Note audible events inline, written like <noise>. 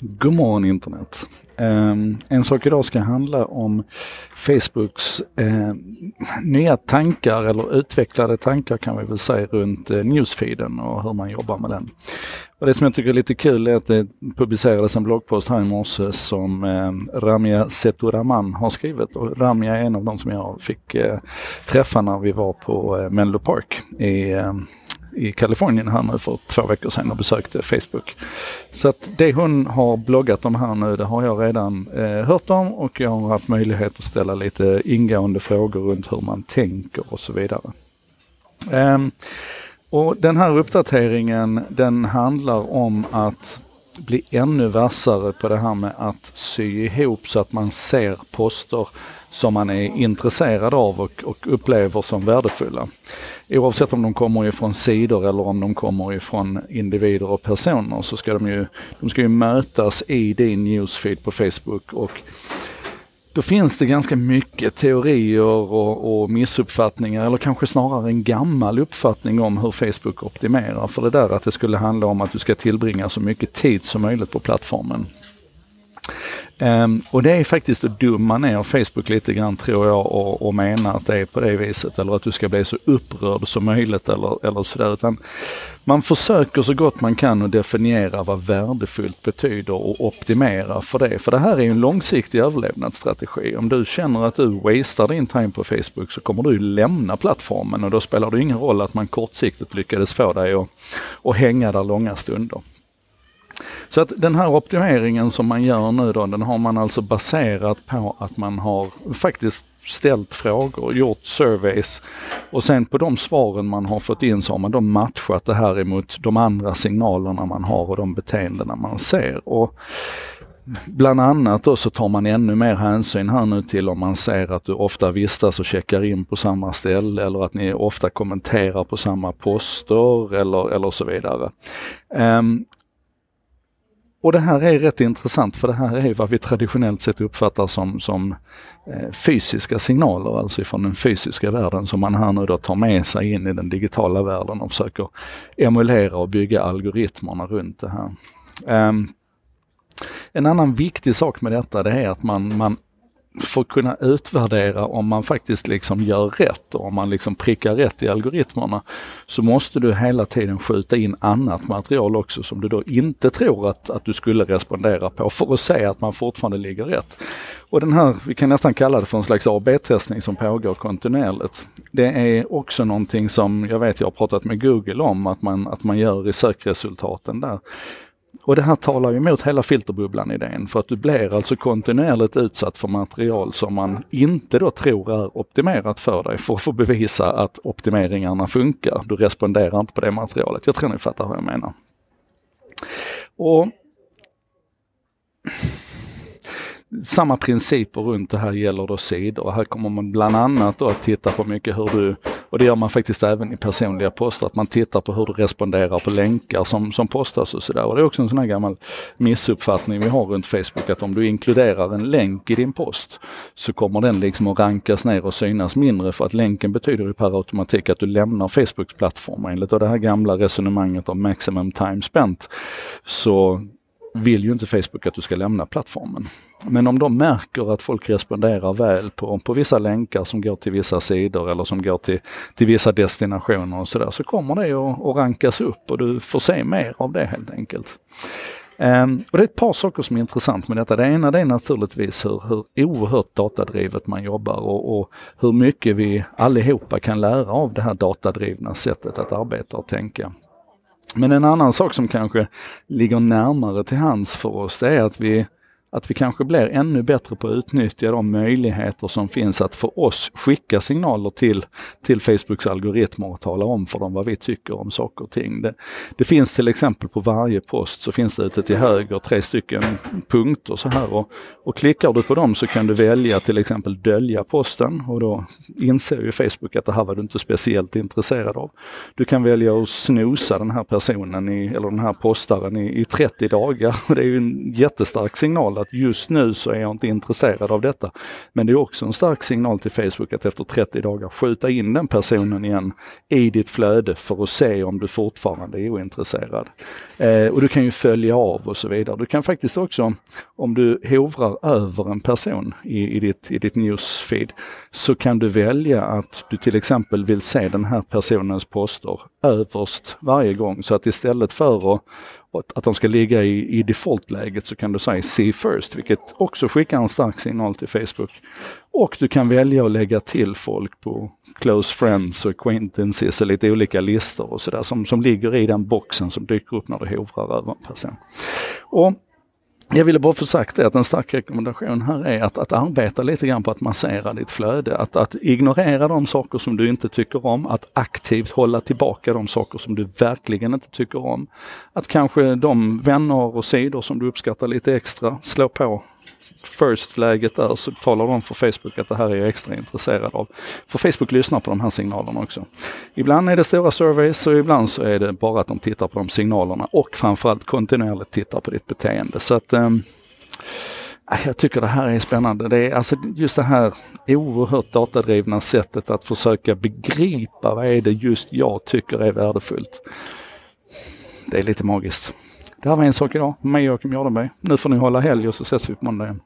God morgon internet! Um, en sak idag ska handla om Facebooks uh, nya tankar eller utvecklade tankar kan vi väl säga runt uh, newsfeeden och hur man jobbar med den. Och det som jag tycker är lite kul är att det publicerades en bloggpost här i morse som uh, Ramia Seturaman har skrivit och Ramia är en av de som jag fick eh, träffa när vi var på eh, Menlo Park i i Kalifornien här nu för två veckor sedan och besökte Facebook. Så att det hon har bloggat om här nu, det har jag redan eh, hört om och jag har haft möjlighet att ställa lite ingående frågor runt hur man tänker och så vidare. Um, och den här uppdateringen den handlar om att bli ännu vassare på det här med att sy ihop så att man ser poster som man är intresserad av och, och upplever som värdefulla. Oavsett om de kommer ifrån sidor eller om de kommer ifrån individer och personer så ska de ju, de ska ju mötas i din newsfeed på Facebook och då finns det ganska mycket teorier och, och, missuppfattningar eller kanske snarare en gammal uppfattning om hur Facebook optimerar. För det där att det skulle handla om att du ska tillbringa så mycket tid som möjligt på plattformen. Um, och det är faktiskt att dumma ner Facebook lite grann tror jag och, och mena att det är på det viset eller att du ska bli så upprörd som möjligt eller, eller sådär. Utan man försöker så gott man kan att definiera vad värdefullt betyder och optimera för det. För det här är en långsiktig överlevnadsstrategi. Om du känner att du wastear din time på Facebook så kommer du lämna plattformen och då spelar det ingen roll att man kortsiktigt lyckades få dig att, att hänga där långa stunder. Så att den här optimeringen som man gör nu då, den har man alltså baserat på att man har faktiskt ställt frågor, gjort surveys och sen på de svaren man har fått in så har man då matchat det här emot de andra signalerna man har och de beteendena man ser. Och Bland annat då så tar man ännu mer hänsyn här nu till om man ser att du ofta vistas och checkar in på samma ställe eller att ni ofta kommenterar på samma poster eller, eller så vidare. Um, och det här är rätt intressant för det här är vad vi traditionellt sett uppfattar som, som eh, fysiska signaler, alltså från den fysiska världen som man här nu då tar med sig in i den digitala världen och försöker emulera och bygga algoritmerna runt det här. Um, en annan viktig sak med detta det är att man, man för att kunna utvärdera om man faktiskt liksom gör rätt och om man liksom prickar rätt i algoritmerna så måste du hela tiden skjuta in annat material också som du då inte tror att, att du skulle respondera på för att se att man fortfarande ligger rätt. Och den här, vi kan nästan kalla det för en slags AB-testning som pågår kontinuerligt. Det är också någonting som jag vet jag har pratat med Google om att man, att man gör i sökresultaten där. Och det här talar ju emot hela filterbubblan-idén för att du blir alltså kontinuerligt utsatt för material som man inte då tror är optimerat för dig för att få bevisa att optimeringarna funkar. Du responderar inte på det materialet. Jag tror ni fattar vad jag menar. Och samma principer runt det här gäller då sidor. Här kommer man bland annat då att titta på mycket hur du, och det gör man faktiskt även i personliga poster, att man tittar på hur du responderar på länkar som, som postas och sådär. Och det är också en sån här gammal missuppfattning vi har runt Facebook att om du inkluderar en länk i din post så kommer den liksom att rankas ner och synas mindre för att länken betyder ju per automatik att du lämnar Facebooks plattform. Enligt det här gamla resonemanget om maximum time spent så vill ju inte Facebook att du ska lämna plattformen. Men om de märker att folk responderar väl på, på vissa länkar som går till vissa sidor eller som går till, till vissa destinationer och sådär så kommer det att, att rankas upp och du får se mer av det helt enkelt. Um, och det är ett par saker som är intressant med detta. Det ena det är naturligtvis hur, hur oerhört datadrivet man jobbar och, och, hur mycket vi allihopa kan lära av det här datadrivna sättet att arbeta och tänka. Men en annan sak som kanske ligger närmare till hands för oss, det är att vi att vi kanske blir ännu bättre på att utnyttja de möjligheter som finns att för oss skicka signaler till, till Facebooks algoritmer och tala om för dem vad vi tycker om saker och ting. Det, det finns till exempel på varje post så finns det ute till höger tre stycken punkter så här och, och klickar du på dem så kan du välja till exempel dölja posten och då inser ju Facebook att det här var du inte speciellt intresserad av. Du kan välja att snosa den här personen i, eller den här postaren i, i 30 dagar och <laughs> det är ju en jättestark signal signal att just nu så är jag inte intresserad av detta. Men det är också en stark signal till Facebook att efter 30 dagar skjuta in den personen igen i ditt flöde för att se om du fortfarande är ointresserad. Eh, och du kan ju följa av och så vidare. Du kan faktiskt också, om du hovrar över en person i, i, ditt, i ditt newsfeed, så kan du välja att du till exempel vill se den här personens poster överst varje gång. Så att istället för att, att de ska ligga i, i defaultläget så kan du säga see first, vilket också skickar en stark signal till Facebook. Och du kan välja att lägga till folk på close friends och acquaintances och lite olika listor och sådär som, som ligger i den boxen som dyker upp när du hovrar över en person. Och jag ville bara få sagt det att en stark rekommendation här är att, att arbeta lite grann på att massera ditt flöde. Att, att ignorera de saker som du inte tycker om, att aktivt hålla tillbaka de saker som du verkligen inte tycker om. Att kanske de vänner och sidor som du uppskattar lite extra, slå på first-läget är så talar de för Facebook att det här är jag extra intresserad av. För Facebook lyssnar på de här signalerna också. Ibland är det stora surveys och ibland så är det bara att de tittar på de signalerna och framförallt kontinuerligt tittar på ditt beteende. Så att eh, jag tycker det här är spännande. Det är alltså just det här oerhört datadrivna sättet att försöka begripa vad är det just jag tycker är värdefullt. Det är lite magiskt. Det här var en sak idag. Med Joakim Jardenberg. Nu får ni hålla helg och så ses vi på måndag igen.